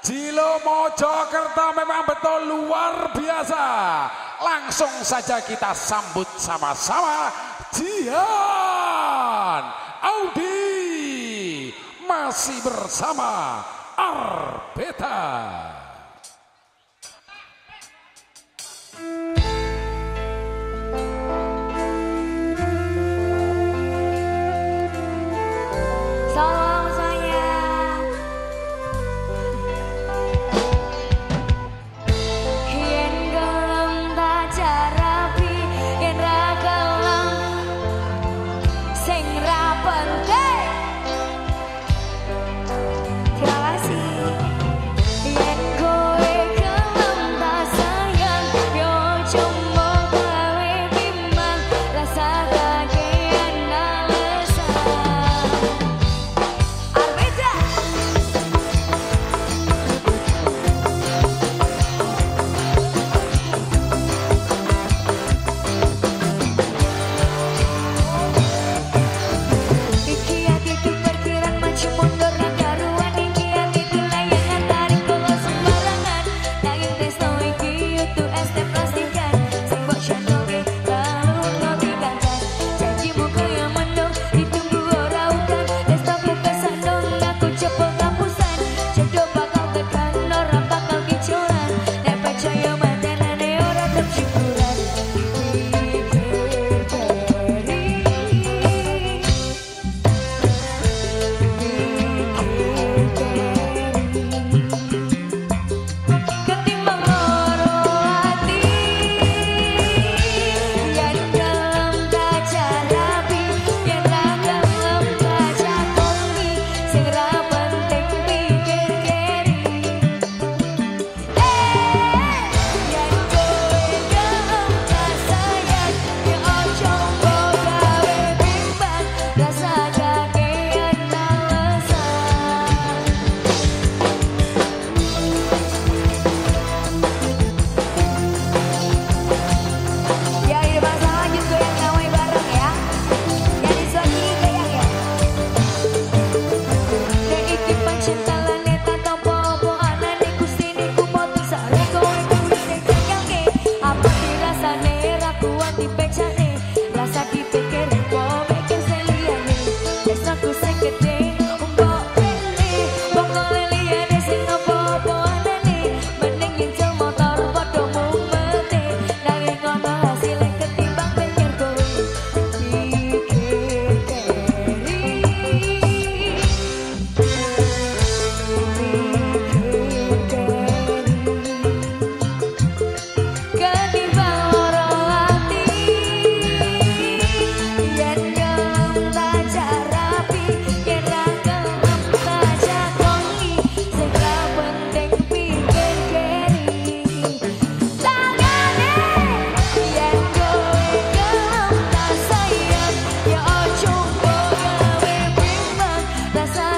Jilo Mojokerto memang betul luar biasa. Langsung saja kita sambut sama-sama Jihan Audi masih bersama Arbeta. estás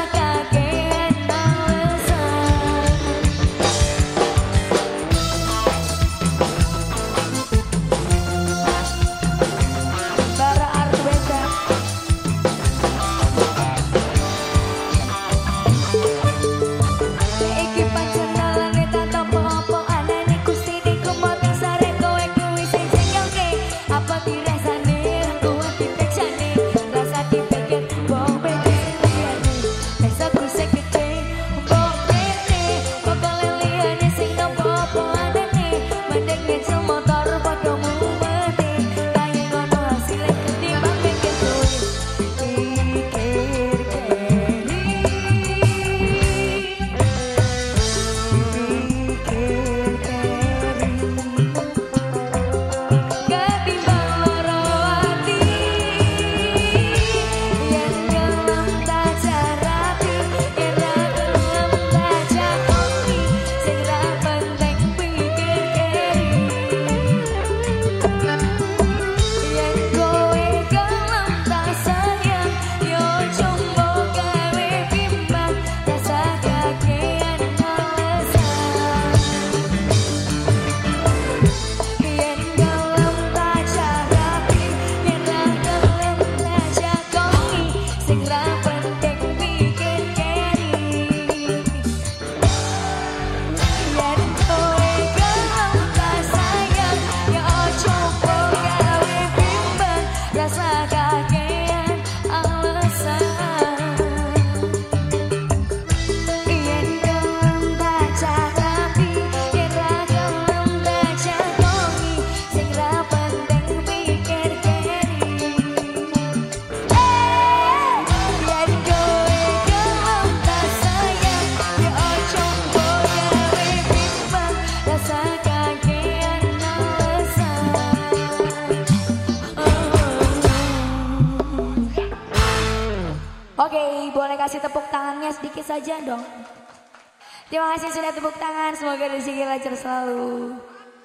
tangannya sedikit saja dong. Terima kasih sudah tepuk tangan. Semoga rezeki lancar selalu.